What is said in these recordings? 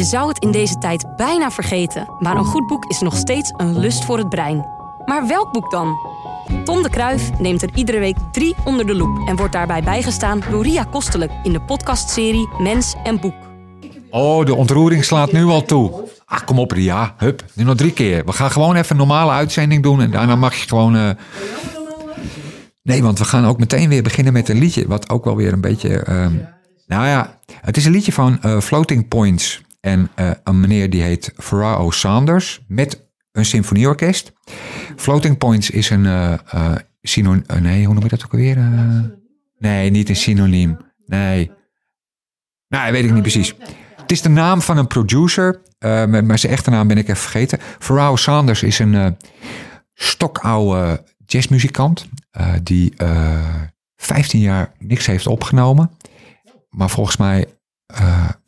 Je zou het in deze tijd bijna vergeten, maar een goed boek is nog steeds een lust voor het brein. Maar welk boek dan? Tom de Kruif neemt er iedere week drie onder de loep en wordt daarbij bijgestaan door Ria Kostelijk in de podcastserie Mens en Boek. Oh, de ontroering slaat nu al toe. Ah, kom op Ria. Hup, nu nog drie keer. We gaan gewoon even een normale uitzending doen en daarna mag je gewoon... eh, Nee, want we gaan ook meteen weer beginnen met een liedje, wat ook wel weer een beetje... ehm, Nou ja, het is een liedje van eh, Floating Points en eh, een meneer die heet Farao Sanders met een symfonieorkest. Floating Points is een eh eh, synoniem... nee, hoe noem je dat ook alweer? Nee, niet een synoniem. Nee. Nou, weet ik niet precies. Het is de naam van een producer, maar zijn echte naam ben ik even vergeten. Farao Sanders is een stokoude jazzmuzikant die eh 15 jaar niks heeft opgenomen. Maar volgens mij,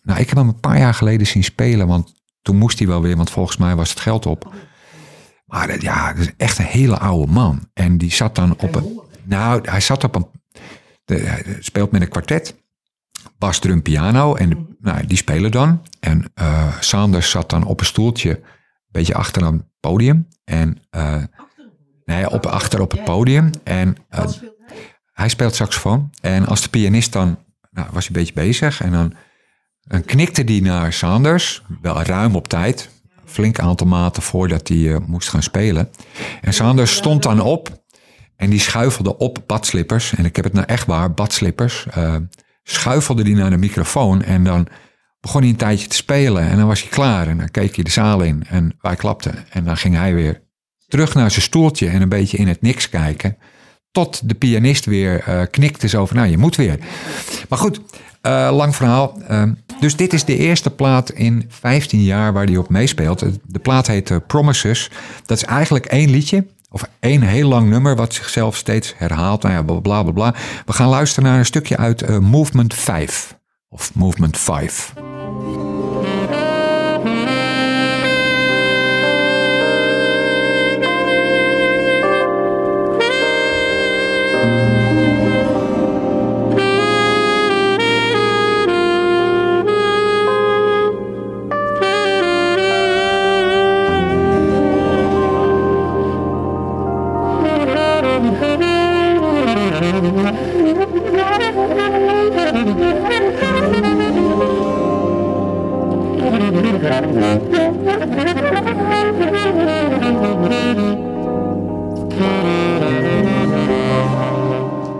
nou ik heb hem een paar jaar geleden zien spelen, want toen moest hij wel weer, want volgens mij was het geld op. Maar eh, ja, dat is echt een hele oude man. En die zat dan op een, nou hij zat op een, de, hij speelt met een kwartet bas, drum, piano. En de- nou, die spelen dan. En eh, Sanders zat dan op een stoeltje, een beetje achter een podium. En eh, nee, op, achter op het podium. En hij speelt saxofoon. En als de pianist dan, nou, was hij een beetje bezig. En dan, dan knikte hij naar Sanders, wel ruim op tijd. Flink aantal maten voordat hij eh, moest gaan spelen. En Sanders stond dan op en die schuifelde op badslippers. En ik heb het nou echt waar, badslippers. eh, schuifelde die naar de microfoon en dan begon hij een tijdje te spelen. En dan was hij klaar en dan keek hij de zaal in en wij klapten. En dan ging hij weer terug naar zijn stoeltje en een beetje in het niks kijken. Tot de pianist weer eh, knikte zo van, nou je moet weer. Maar goed, eh, lang verhaal. Eh, dus dit is de eerste plaat in 15 jaar waar hij op meespeelt. De plaat heet eh, Promises. Dat is eigenlijk één liedje. Of één heel lang nummer wat zichzelf steeds herhaalt. Nou ja, bla bla bla. bla. We gaan luisteren naar een stukje uit eh, Movement 5. Of Movement 5.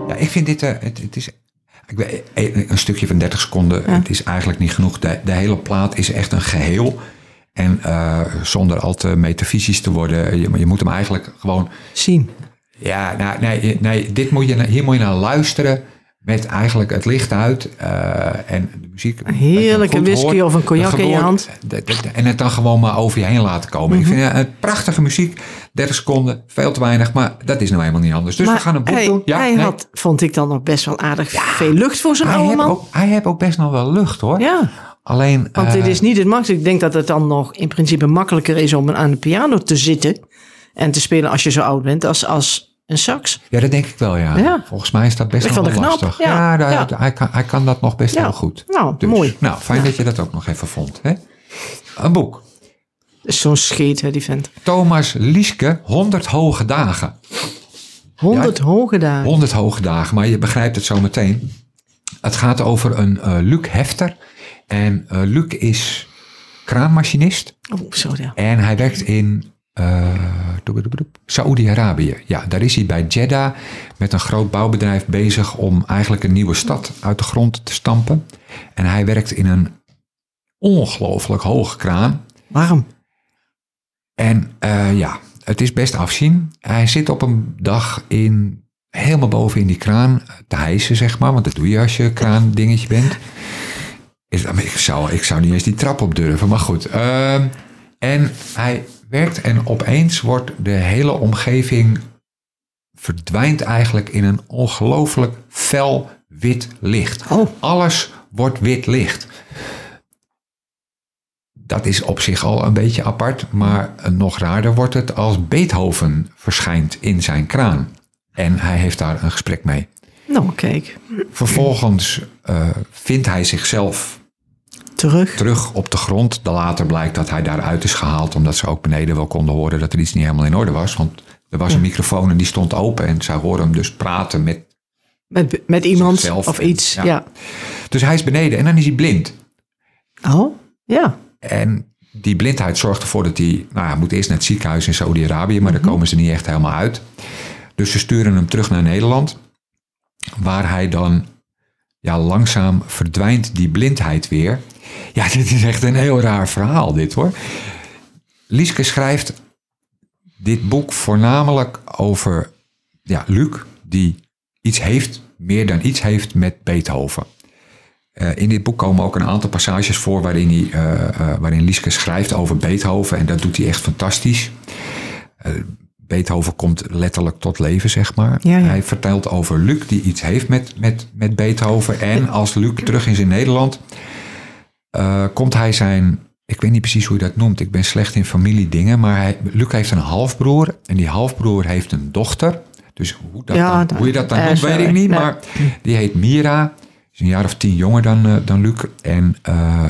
Ja, ik vind dit, eh, het, het is ik weet, eh, een stukje van 30 seconden. Het is eigenlijk niet genoeg. De, de hele plaat is echt een geheel. En eh, zonder al te metafysisch te worden, je, je moet hem eigenlijk gewoon. Zien. Ja, nou, nee, nee dit moet je, hier moet je naar luisteren. Met eigenlijk het licht uit eh, en de muziek. Een heerlijke whisky hoort. of een cognac in je hand. de- de- de- en het dan gewoon maar over je heen laten komen. Ik vind Mhm. het prachtige muziek. 30 seconden, veel te weinig. Maar dat is nou helemaal niet anders. Dus we gaan een boek hij, doen. Ja, hij nee. had, vond ik dan nog best wel aardig veel lucht voor zijn oude man. ook, hij heeft ook best nog wel lucht hoor. Ja, Alleen. want eh, dit is niet het makkelijkste. Ik denk dat het dan nog in principe makkelijker is om aan de piano te zitten en te spelen als je zo oud bent als, als een sax. Ja, dat denk ik wel, ja. Ja. Volgens mij is dat best Ik wel lastig. ja. daar- Ja. Hij, kan, hij kan dat nog best Ja. wel goed. Nou, Dus, mooi. Nou, fijn dat je dat ook nog even vond. Hè? Een boek. Zo'n scheet, hè, die vent. Thomas Lieske, 100 hoge dagen. 100 hoge dagen. 100 hoge dagen, maar je begrijpt het zo meteen. Het gaat over een eh, Luc Hefter. En eh, Luc is kraanmachinist. Oh, zo ja. En hij werkt in Saoedi-Arabië. Ja, daar is hij bij Jeddah met een groot bouwbedrijf bezig om eigenlijk een nieuwe stad uit de grond te stampen. En hij werkt in een ongelooflijk hoge kraan. Warm. En eh, ja, het is best afzien. Hij zit op een dag in, helemaal boven in die kraan te hijsen, zeg maar. Want dat doe je als je kraandingetje bent. Is, ik, zou, ik zou niet eens die trap op durven, maar goed. Ehm, en hij werkt en opeens wordt de hele omgeving verdwijnt eigenlijk in een ongelooflijk fel wit licht. Oh. Alles wordt wit licht. Dat is op zich al een beetje apart, maar nog raarder wordt het als Beethoven verschijnt in zijn kraan. En hij heeft daar een gesprek mee. Nou, kijk. Vervolgens eh, vindt hij zichzelf Terug. terug op de grond. Later blijkt dat hij daaruit is gehaald, omdat ze ook beneden wel konden horen dat er iets niet helemaal in orde was. Want er was een microfoon en die stond open en zij hoorden hem dus praten met. Met, met iemand Zichzelf of en- iets. ja. Ja. Dus hij is beneden en dan is hij blind. Oh, ja. En die blindheid zorgt ervoor dat hij, nou ja, moet eerst naar het ziekenhuis in Saudi-Arabië, maar daar komen ze niet echt helemaal uit. Dus ze sturen hem terug naar Nederland, waar hij dan ja, langzaam verdwijnt die blindheid weer. Ja, dit is echt een heel raar verhaal, dit hoor. Lieske schrijft dit boek voornamelijk over ja, Luc, die iets heeft, meer dan iets heeft met Beethoven. Eh, in dit boek komen ook een aantal passages voor waarin, hij, eh, eh, waarin Lieske schrijft over Beethoven. En dat doet hij echt fantastisch. Beethoven komt letterlijk tot leven, zeg maar. Ja, ja. Hij vertelt over Luc die iets heeft met, met, met Beethoven. En als Luc terug is in Nederland, eh, komt hij zijn... Ik weet niet precies hoe je dat noemt. Ik ben slecht in familiedingen. Maar hij, Luc heeft een halfbroer. En die halfbroer heeft een dochter. Dus hoe, dat Ja, dan, hoe je dat dan noemt, weet ik niet. Nee. Maar die heet Mira. Is een jaar of tien jonger dan, eh, dan Luc. En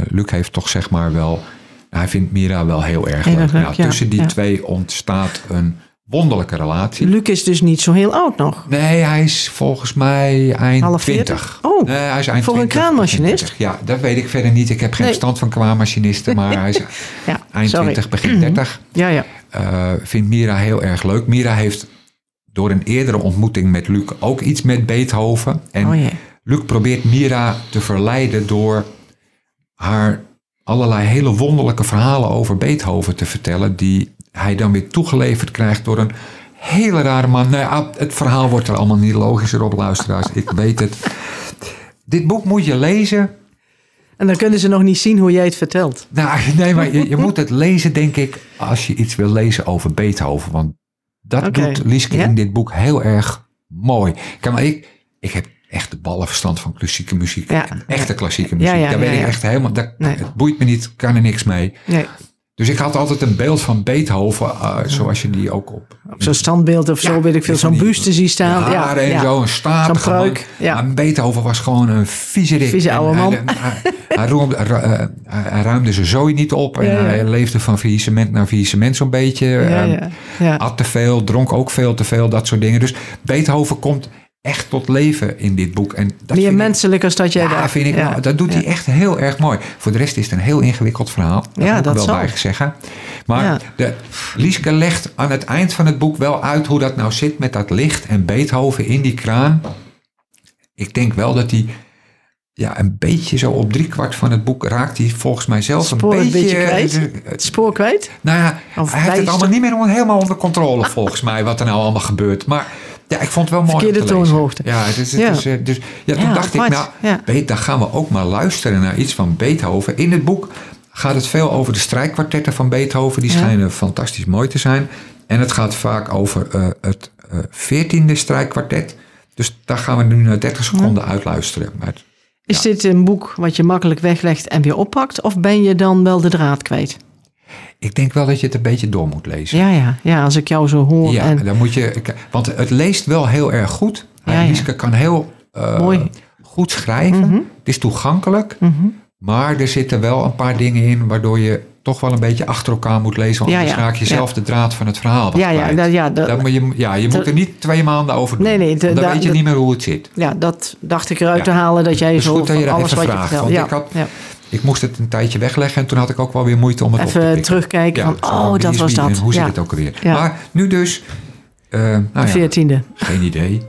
Luc heeft toch zeg maar wel... Hij vindt Mira wel heel erg leuk. nou, tussen die ja. twee ontstaat een wonderlijke relatie. Luc is dus niet zo heel oud nog. Nee, hij is volgens mij eind Half 20. 40? Oh, nee, hij is eind voor een 20, kraanmachinist? 30. Ja, dat weet ik verder niet. Ik heb geen Nee. verstand van kraanmachinisten, maar hij is Ja, eind sorry. 20, begin 30. Ja, ja. Eh, vindt Mira heel erg leuk. Mira heeft door een eerdere ontmoeting met Luc ook iets met Beethoven. En Oh. Luc probeert Mira te verleiden door haar allerlei hele wonderlijke verhalen over Beethoven te vertellen, die hij dan weer toegeleverd krijgt door een hele rare man. Nou ja, het verhaal wordt er allemaal niet logischer op, luisteraars. Ik weet het. Dit boek moet je lezen. En dan kunnen ze nog niet zien hoe jij het vertelt. Nou, nee, maar je, je moet het lezen, denk ik, als je iets wil lezen over Beethoven. Want dat doet Lieske ja? in dit boek heel erg mooi. Kijk, maar ik, ik heb echt de ballenverstand van klassieke muziek. Ja. Echte klassieke muziek. Daar weet ik echt helemaal... Dat, Nee. Het boeit me niet, kan er niks mee. Nee. Dus ik had altijd een beeld van Beethoven, eh, zoals je die ook op... Zo'n standbeeld of zo, Ja, weet ik veel. Zo'n buste zie staan. Ja, en ja. zo, een statige Zo'n. Maar Beethoven was gewoon een viezerik. Vieze oude man. Hij, hij, roemde- ru- eh, hij- ruimde zijn zooi niet op. En hij leefde van faillissement naar faillissement zo'n beetje. At te veel, dronk ook veel te veel, dat soort dingen. Dus Beethoven komt echt tot leven in dit boek. En dat Meer menselijk als dat jij ja, dacht. vind ik, Ja. nou, dat doet Ja. hij echt heel erg mooi. Voor de rest is het een heel ingewikkeld verhaal. Dat Ja, moet ik wel bij zeggen. Maar de, Lieske legt aan het eind van het boek wel uit hoe dat nou zit met dat licht en Beethoven in die kraan. Ik denk wel dat hij ja, een beetje zo op driekwart van het boek raakt hij volgens mij zelf een een beetje... kwijt? Het spoor kwijt? nou ja, Of hij heeft het allemaal niet meer helemaal onder controle volgens mij, wat er nou allemaal gebeurt. Maar ja, ik vond het wel mooi Verkeerde toonhoogte. Ja, het Ja. eh, dus, ja, toen Ja, dacht ik, nou, weet, dan gaan we ook maar luisteren naar iets van Beethoven. In het boek gaat het veel over de strijkkwartetten van Beethoven. Die schijnen fantastisch mooi te zijn. En het gaat vaak over eh, het veertiende strijkkwartet. Dus daar gaan we nu na 30 seconden uitluisteren. Maar Is dit een boek wat je makkelijk weglegt en weer oppakt? Of ben je dan wel de draad kwijt? Ik denk wel dat je het een beetje door moet lezen. Ja, ja, ja als ik jou zo hoor. Ja, en, dan moet je. Want het leest wel heel erg goed. Ja, ja. Lieske kan heel eh, Mooi. goed schrijven. Mhm. Het is toegankelijk. Mhm. Maar er zitten wel een paar dingen in waardoor je toch wel een beetje achter elkaar moet lezen. Want Ja, ja. raak je zelf de draad van het verhaal. Ja, ja, dat- ja, dat- Dat moet je, ja, je moet er niet twee maanden over doen. Nee, nee, de- dan da- weet je niet meer hoe het zit. ja, dat dacht ik eruit te halen dat jij is zo goed dat je alles even wat je vertelt. Want Ja, ik, had, ja. Ik moest het een tijdje wegleggen en toen had ik ook wel weer moeite om het op te Even pikken. terugkijken van, oh, dat was en dat. hoe zit het ook alweer? Maar nu dus, nou De ja, veertiende. geen idee.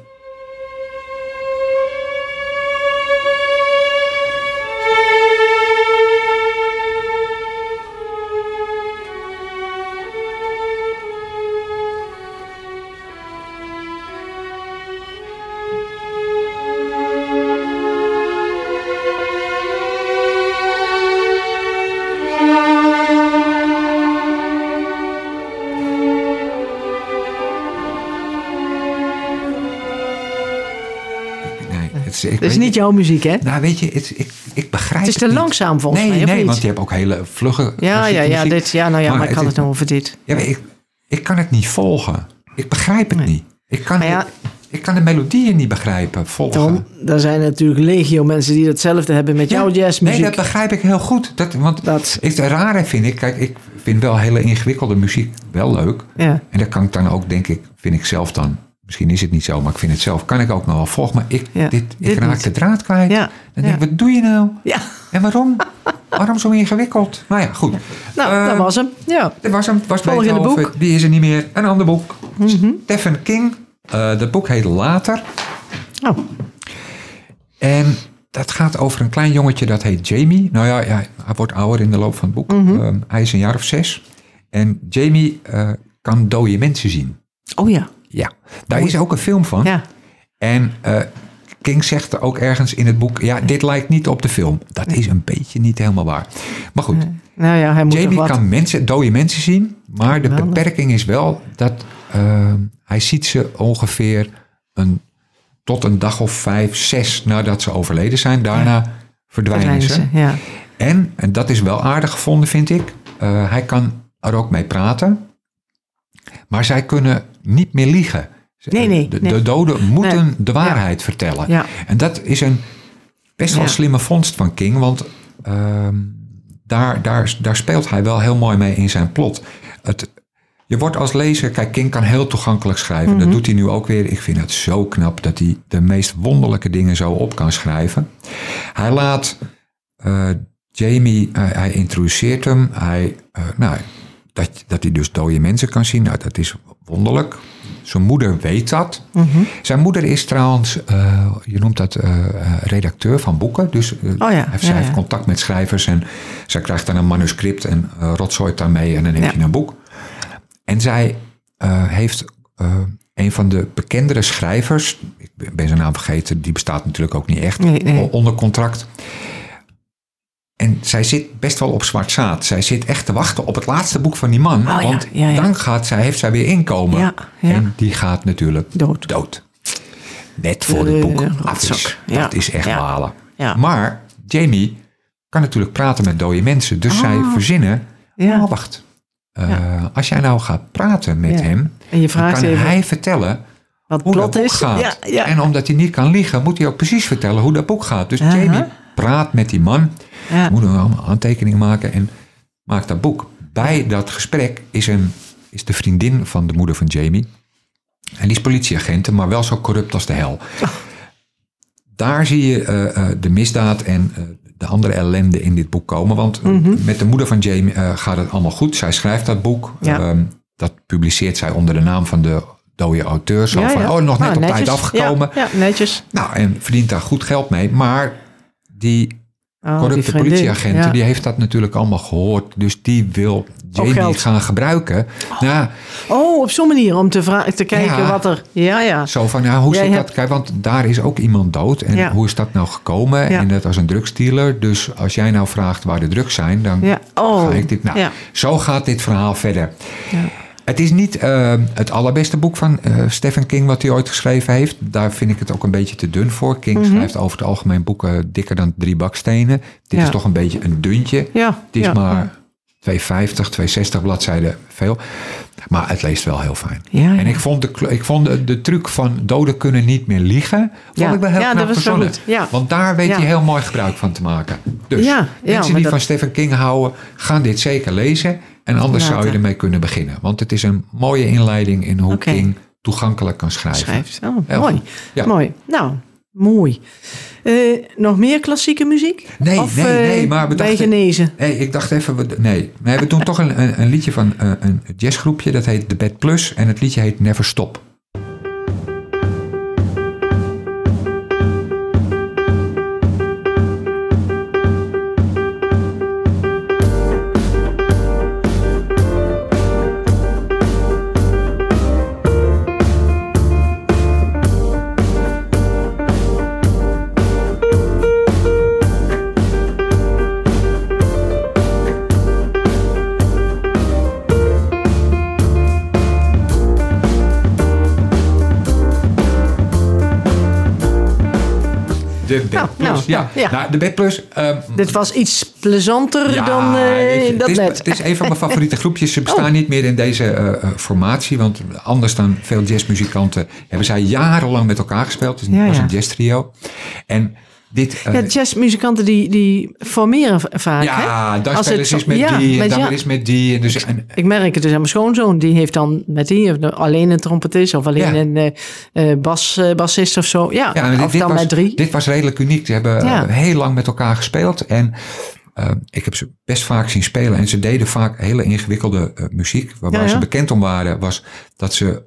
Nee, het is, ik Het niet jouw muziek, hè? Nou, weet je, het, ik, ik begrijp Het is te langzaam volgens nee, mij, Nee, niet? want je hebt ook hele vlugge Ja, ja, ja, dit, ja, nou ja, maar, ik het had is- het nou over dit. Ja, ik, ik kan het niet volgen. Ik begrijp het Nee. niet. Ik kan ja, het- Ik kan de melodieën niet begrijpen, volgen. Er zijn natuurlijk legio mensen die hetzelfde hebben met jouw Ja, jazzmuziek. Nee, dat begrijp ik heel goed. Dat, want Dat- het rare vind ik, kijk, ik vind wel hele ingewikkelde muziek wel leuk. Ja. En dat kan ik dan ook, denk ik, vind ik zelf dan. Misschien is het niet zo, maar ik vind het zelf, kan ik ook nog wel volgen. Maar ik, Ja, dit, ik dit raak niet. de draad kwijt. Ja, Dan denk ik, wat doe je nou? Ja, En waarom? waarom zo ingewikkeld? Nou ja, goed. nou, dat was hem. Ja. Dit was hem. Was Volgende Beethoven. boek. Die is er niet meer. Een ander boek. Stephen King. Eh dat boek heet Later. Oh, En dat gaat over een klein jongetje dat heet Jamie. Nou ja, ja hij wordt ouder in de loop van het boek. Mhm. Ehm, hij is een jaar of zes. En Jamie eh, kan dode mensen zien. oh ja. Ja, daar is ook een film van. Ja. En eh, King zegt er ook ergens in het boek... ja, dit lijkt niet op de film. Dat is een beetje niet helemaal waar. Maar goed, Nou ja, hij moet Jamie wat... kan mensen, dode mensen zien, maar de beperking is wel dat eh, hij ziet ze ongeveer een, tot een dag of vijf, zes nadat ze overleden zijn. Daarna verdwijnen Verdwijnen ze. ze, ja. En, en dat is wel aardig gevonden, vind ik. eh, hij kan er ook mee praten, maar zij kunnen niet meer liegen. Nee, nee, De, nee. de doden moeten Nee. de waarheid vertellen. Ja. En dat is een best wel slimme vondst van King, want ehm, daar, daar, daar speelt hij wel heel mooi mee in zijn plot. Het, je wordt als lezer, kijk, King kan heel toegankelijk schrijven. Mhm. Dat doet hij nu ook weer. Ik vind het zo knap dat hij de meest wonderlijke dingen zo op kan schrijven. Hij laat eh, Jamie, eh, hij introduceert hem. Hij, eh, nou, dat, dat hij dus dode mensen kan zien, nou, dat is wonderlijk. Zijn moeder weet dat. Mhm. Zijn moeder is trouwens, eh, je noemt dat eh, eh, redacteur van boeken. Dus Oh ja, heeft, ja, zij heeft contact met schrijvers en zij krijgt dan een manuscript en rotzooit daarmee en dan heb je een boek. En zij heeft een van de bekendere schrijvers, ik ben- zijn naam vergeten, die bestaat natuurlijk ook niet echt, Nee, nee. o- onder contract. En zij zit best wel op zwart zaad. Zij zit echt te wachten op het laatste boek van die man. Oh want ja, ja. dan gaat zij, heeft zij weer inkomen. En die gaat natuurlijk Dood. dood. Net voor het Eh, boek af is. Ja. Dat is echt. Ja. Maar Jamie kan natuurlijk praten met dode mensen. Dus zij verzinnen, Ja. oh wacht. Eh, Als jij nou gaat praten met hem, En je dan vraagt kan even hij vertellen wat hoe dat boek is. gaat. En omdat hij niet kan liegen, moet hij ook precies vertellen hoe dat boek gaat. Dus. Jamie praat met die man, Ja. moet hem allemaal aantekeningen maken en maakt dat boek. Bij dat gesprek is, een, is de vriendin van de moeder van Jamie. En die is politieagent, maar wel zo corrupt als de hel. Daar zie je eh, eh, de misdaad en eh, de andere ellende in dit boek komen. Want eh, met de moeder van Jamie gaat het allemaal goed. Zij schrijft dat boek. Ja. Ehm, dat publiceert zij onder de naam van de dode auteur. Zo Ja, van, ja. oh, nog net Nou, op tijd afgekomen. Ja, ja, netjes. Nou, en verdient daar goed geld mee. Maar die Oh, die corrupte politieagenten, Ja. die heeft dat natuurlijk allemaal gehoord. Dus die wil Jamie gaan gebruiken. Nou, Oh, op zo'n manier om te, te kijken Ja. wat er... Ja, ja. zo van, nou, hoe zit hebt- dat? Kijk, want daar is ook iemand dood. En Ja. hoe is dat nou gekomen? En dat als een drugsdealer. Dus als jij nou vraagt waar de drugs zijn, dan Ja. Oh. ga ik dit... Nou, Ja. zo gaat dit verhaal verder. Ja. Het is niet eh, het allerbeste boek van eh, Stephen King wat hij ooit geschreven heeft. Daar vind ik het ook een beetje te dun voor. King Mhm. schrijft over het algemeen boeken dikker dan drie bakstenen. Dit Ja. is toch een beetje een duntje. Ja, Het is ja. maar 250, 260 bladzijden veel. Maar het leest wel heel fijn. Ja, ja. En ik vond, de, ik vond de, de truc van doden kunnen niet meer liegen... vond Ja. ik wel heel Ja, knap dat was wel verzonnen. Want daar weet hij heel mooi gebruik van te maken. Dus mensen die dat- van Stephen King houden... gaan dit zeker lezen. En anders zou je ermee kunnen beginnen. Want het is een mooie inleiding in hoe. King toegankelijk kan schrijven. Schrijft. Oh, mooi. Mooi. Nou, mooi. Eh, nog meer klassieke muziek? Nee, of, nee, eh, nee, maar we dachten- genezen? Nee, ik dacht even, we- nee. nee we doen toch een, een, een liedje van eh, een jazzgroepje. Dat heet The Bad Plus. En het liedje heet Never Stop. De Bed Nou, Plus. nou, ja. ja. Nou, de Bed Plus. ehm, Dit was iets plezanter dan eh, dat het, is, net. het is een van mijn favoriete groepjes. Ze bestaan niet meer in deze eh, eh, formatie. Want anders dan veel jazzmuzikanten hebben zij jarenlang met elkaar gespeeld. Het was een jazztrio. En dit... eh, Ja, jazzmuzikanten die, die formeren vaak. ja, Als het eens zo- met ja, die en weer eens met die. En dus, en, Ik merk het dus aan mijn schoonzoon. Die heeft dan met die alleen een trompetist of alleen Ja. een eh, eh, bas, eh, bassist of zo. Ja, Ja, maar dit, of dit dan was, met drie. Dit was redelijk uniek. Ze hebben eh, Ja. heel lang met elkaar gespeeld. En eh, ik heb ze best vaak zien spelen. En ze deden vaak hele ingewikkelde eh, muziek. Waar, waar ze bekend om waren, was dat ze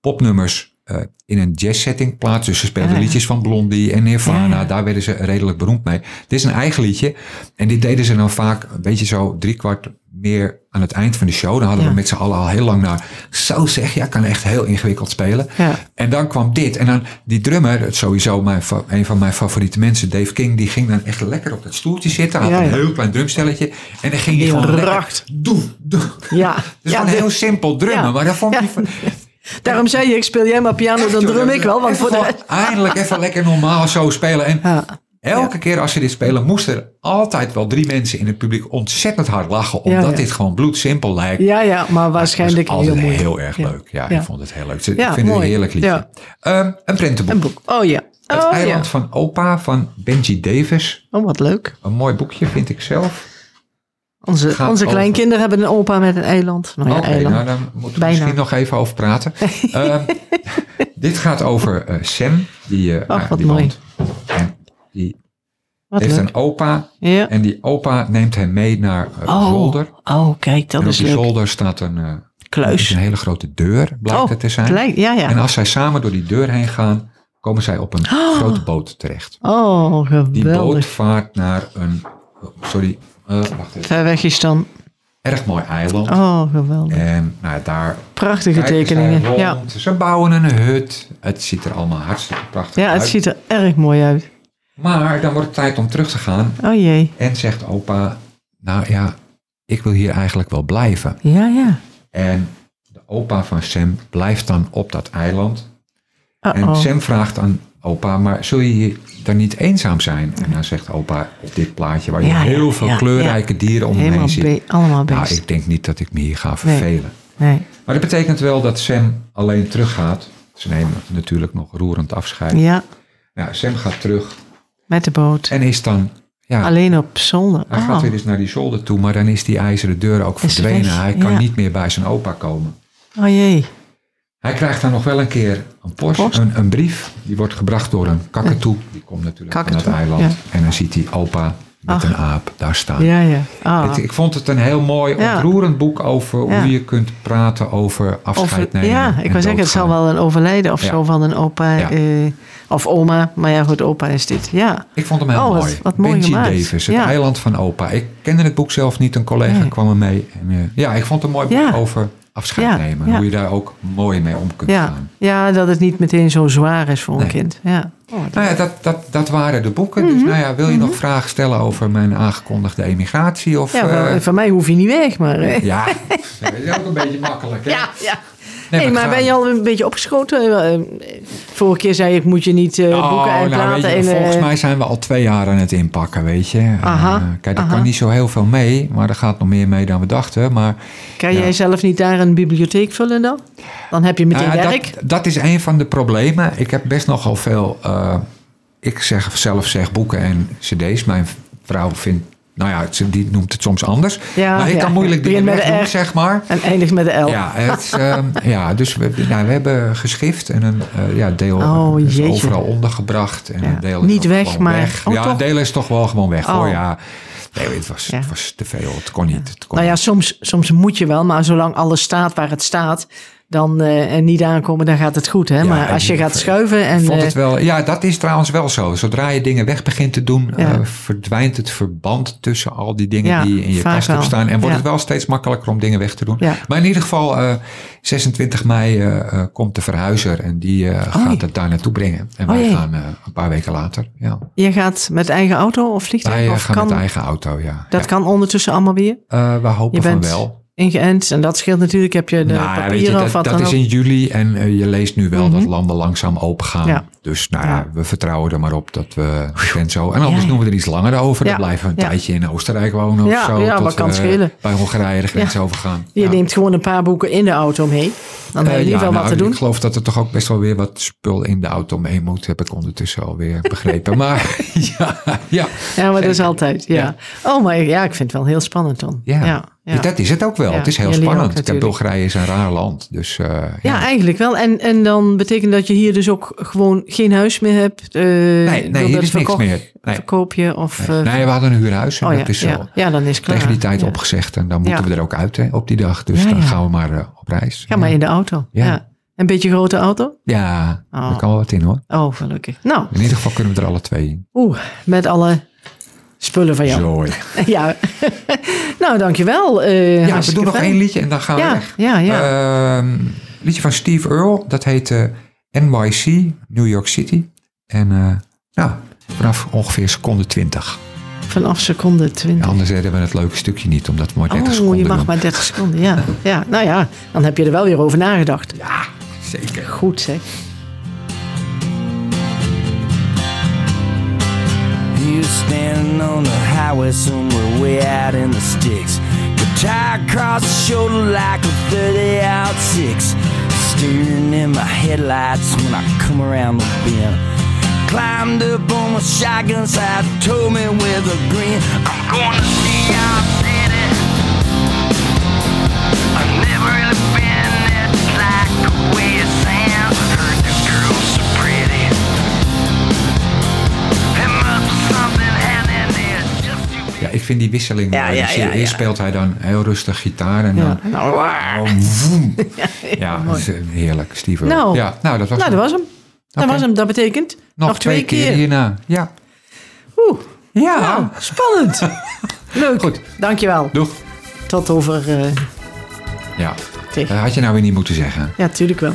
popnummers eh, in een jazzsetting plaatsten. Dus ze speelden ja. liedjes van Blondie en Nirvana. Ja. Daar werden ze redelijk beroemd mee. Dit is een eigen liedje. En dit deden ze dan vaak een beetje zo driekwart meer aan het eind van de show. Dan hadden Ja. we met z'n allen al heel lang naar. Zo zeg, ja, kan echt heel ingewikkeld spelen. Ja. En dan kwam dit. En dan die drummer, sowieso mijn, een van mijn favoriete mensen, Dave King, die ging dan echt lekker op dat stoeltje zitten. Had een heel klein drumstelletje. En dan ging hij gewoon racht. Doe, doe. Ja, Dus ja, gewoon de- heel simpel drummen. Maar dan vond hij. Daarom zei je, ik speel jij maar piano, dan drum ik wel. Want voor de Eindelijk even lekker normaal zo spelen. En Ja. elke keer als ze dit spelen, moesten er altijd wel drie mensen in het publiek ontzettend hard lachen. Omdat Ja, ja. dit gewoon bloedsimpel lijkt. Ja, ja, maar waarschijnlijk Het heel mooi. heel erg leuk. Ja, ik vond het heel leuk. Ik Ja, vind het mooi. een heerlijk liedje. Ehm, een prentenboek. Een boek. Oh ja. Het Oh, eiland van Opa van Benji Davis. oh wat leuk. Een mooi boekje vind ik zelf. Onze, onze over- kleinkinderen hebben een opa met een eiland. Nou ja, eiland. nou dan moeten we misschien nog even over praten. Ehm, dit gaat over eh, Sam. Die, eh, nou, wat die mooi. En die wat heeft leuk. een opa. Ja. En die opa neemt hem mee naar eh, Oh, zolder. oh, kijk, dat en op is die leuk. zolder staat een, Kluis. een hele grote deur, blijkt Oh, het te zijn. gelijk, ja, ja. En als zij samen door die deur heen gaan, komen zij op een grote boot terecht. Oh, Die boot geweldig. vaart naar een, sorry, wacht even. Ver weg is dan. Erg mooi eiland. Oh, geweldig. En nou, daar Prachtige tekeningen. Ja. Ze bouwen een hut. Het ziet er allemaal hartstikke prachtig ja, uit. het ziet er erg mooi uit. Maar dan wordt het tijd om terug te gaan. Oh jee. En zegt opa, nou ja, ik wil hier eigenlijk wel blijven. Ja, ja. En de opa van Sam blijft dan op dat eiland. En. Sam vraagt aan opa, maar zul je dan niet eenzaam zijn? En dan zegt opa op dit plaatje, waar je Ja, ja, heel veel ja, kleurrijke dieren om Helemaal heen ziet. be- allemaal Nou, best. ik denk niet dat ik me hier ga vervelen. Nee. Maar dat betekent wel dat Sam alleen teruggaat. Ze nemen natuurlijk nog roerend afscheid. Ja, Ja, Sam gaat terug met de boot. en is dan... Ja, Alleen op zolder. hij Oh. gaat weer eens naar die zolder toe, maar dan is die ijzeren deur ook Is verdwenen. Hij kan ja. niet meer bij zijn opa komen. oh jee. Hij krijgt dan nog wel een keer een post, Post. Een, een brief. Die wordt gebracht door een kakatoe. Die komt natuurlijk van Kakatoe, het eiland. ja. En dan ziet hij opa met Ach. een aap daar staan. Ja, ja. Ah. Het- ik vond het een heel mooi, ontroerend boek over hoe je kunt praten over afscheid Over- nemen. ja, ik wil zeggen, het zal wel een overlijden of zo van een opa eh, of oma. Maar ja, goed, opa is dit. Ja. Ik vond hem heel Oh, wat- mooi. wat mooi Benji gemaakt. Davis, het eiland van opa. Ik kende het boek zelf niet, een collega Nee. kwam er mee. En, eh, ja, ik vond het een mooi boek over afscheid Ja, nemen. ja. Hoe je daar ook mooi mee om kunt Ja. gaan. ja, dat het niet meteen zo zwaar is voor een kind. Ja. Oh, Nou ja, dat, dat, dat waren de boeken. Dus nou ja, wil je nog vragen stellen over mijn aangekondigde emigratie? Of, Mhm. ja, eh, van, van mij hoef je niet weg, maar... ja, dat is ook een beetje makkelijk. Hè? ja, ja. Nee, maar ben je al een beetje opgeschoten? Eh, eh, vorige keer zei ik, moet je niet eh, Oh, boeken en nou, platen... weet je, en, volgens mij zijn we al twee jaar aan het inpakken, weet je. Aha, kijk, er aha. kan niet zo heel veel mee, maar er gaat nog meer mee dan we dachten. Maar Kan Ja. jij zelf niet daar een bibliotheek vullen dan? Dan heb je meteen ja, werk. dat, dat is een van de problemen. Ik heb best nogal veel. ik zeg zelf zeg boeken en cd's. Mijn vrouw vindt. Nou ja, die noemt het soms anders. Ja, maar ik ja. kan moeilijk dingen met R. zeg maar. En eindigt met de L. Ja, het, ehm, ja dus we, nou, we hebben geschrift en een eh, ja, deel Oh, is jeetje. overal ondergebracht. En Ja. een deel is Niet weg, maar- weg. oh, ja, toch? een deel is toch wel gewoon weg hoor. Oh. Ja. Nee, het was, het was te veel. Het kon niet. Het kon Nou ja, niet. soms, soms moet je wel, maar zolang alles staat waar het staat, dan eh, en niet aankomen, dan gaat het goed. Hè? Ja, maar als je gaat schuiven en. Vond eh, het wel, ja, dat is trouwens wel zo. Zodra je dingen weg begint te doen, Ja. eh, verdwijnt het verband tussen al die dingen Ja, die in je kast wel. staan. En wordt het wel steeds makkelijker om dingen weg te doen. Maar in ieder geval, eh, 26 mei komt de verhuizer en die eh, gaat het daar naartoe brengen. En Oh wij gaan een paar weken later. Ja. je gaat met eigen auto of vliegtuig? Wij of gaan kan, met eigen auto, ja. dat kan ondertussen allemaal weer? We hopen van wel. Ingeënt en dat scheelt natuurlijk. Heb je de Nou, ja, papieren weet je, of dat, wat dat dan is ook? in juli en eh, je leest nu wel Mhm. dat landen langzaam open gaan. Ja. Dus nou ja, we vertrouwen er maar op dat we het zo. En anders Ja. doen we er iets langer over. Ja. Dan blijven we een Ja. tijdje in Oostenrijk wonen of Ja, zo. ja, tot wat kan we schelen. Bij Hongarije de grens Ja. overgaan. Je Ja. neemt gewoon een paar boeken in de auto mee. Dan heb je in Eh, ja, wat nou, te doen. Ik geloof dat er toch ook best wel weer wat spul in de auto mee moet. Heb ik ondertussen alweer begrepen. maar ja, ja. Ja, maar dat is altijd. Ja. Oh, maar ja, ik vind het wel heel spannend dan. Ja. Ja, ja. dat is het ook wel. Ja, Het is heel ook spannend. Bulgarije is een raar land. Dus eh, ja. Ja, eigenlijk wel. En, en dan betekent dat je hier dus ook gewoon geen huis meer hebt. eh nee, hier is niks meer. Nee. Verkoop je of... Nee. eh, nee, we hadden een huurhuis. En oh ja, dat is ja. al ja, dan is het klaar. tegen die tijd Ja. opgezegd. En dan moeten Ja. we er ook uit hè, op die dag. Dus Ja, dan ja. gaan we maar op reis. Ga maar in de auto. Ja. Ja. Een beetje grote auto? Ja, Oh. daar kan wel wat in hoor. Oh, gelukkig. Nou, In ieder geval kunnen we er alle twee in. oeh, met alle spullen van jou. Zo. Ja. nou, dankjewel. eh Ja, we doen nog één liedje en dan gaan we Ja, weg. ja, ja. Ehm, liedje van Steve Earle. Dat heet eh, NYC, New York City. En nou, vanaf ongeveer seconde 20. Vanaf seconde 20. Anders redden we het leuke stukje niet, omdat we maar 30 oh, seconden je mag doen. maar 30 seconden. Ja. ja, nou ja, dan heb je er wel weer over nagedacht. Ja, zeker. Goed zeg. Highway somewhere way out in the sticks. Guitar across the shoulder like a 30 out six. Steering in my headlights when I come around the bend. Climbed up on my shotgun side, told me with a grin, I'm going to see your city. I've never really ik vind die wisseling. Ja, mooi. ja, Dus ja, Eerst speelt hij dan heel rustig gitaar en Ja. dan... Nou, Oh. Ja, dat is eh, heerlijk, Steve. Nou. ja, nou, dat was nou, hem. dat was hem. Dat was hem. Dat betekent nog, twee, keer. hierna. Ja. Oeh, Ja. nou, spannend. Leuk. Goed. Dankjewel. Doeg. Tot over... eh Ja, tegen. dat had je nou weer niet moeten zeggen. Ja, tuurlijk wel.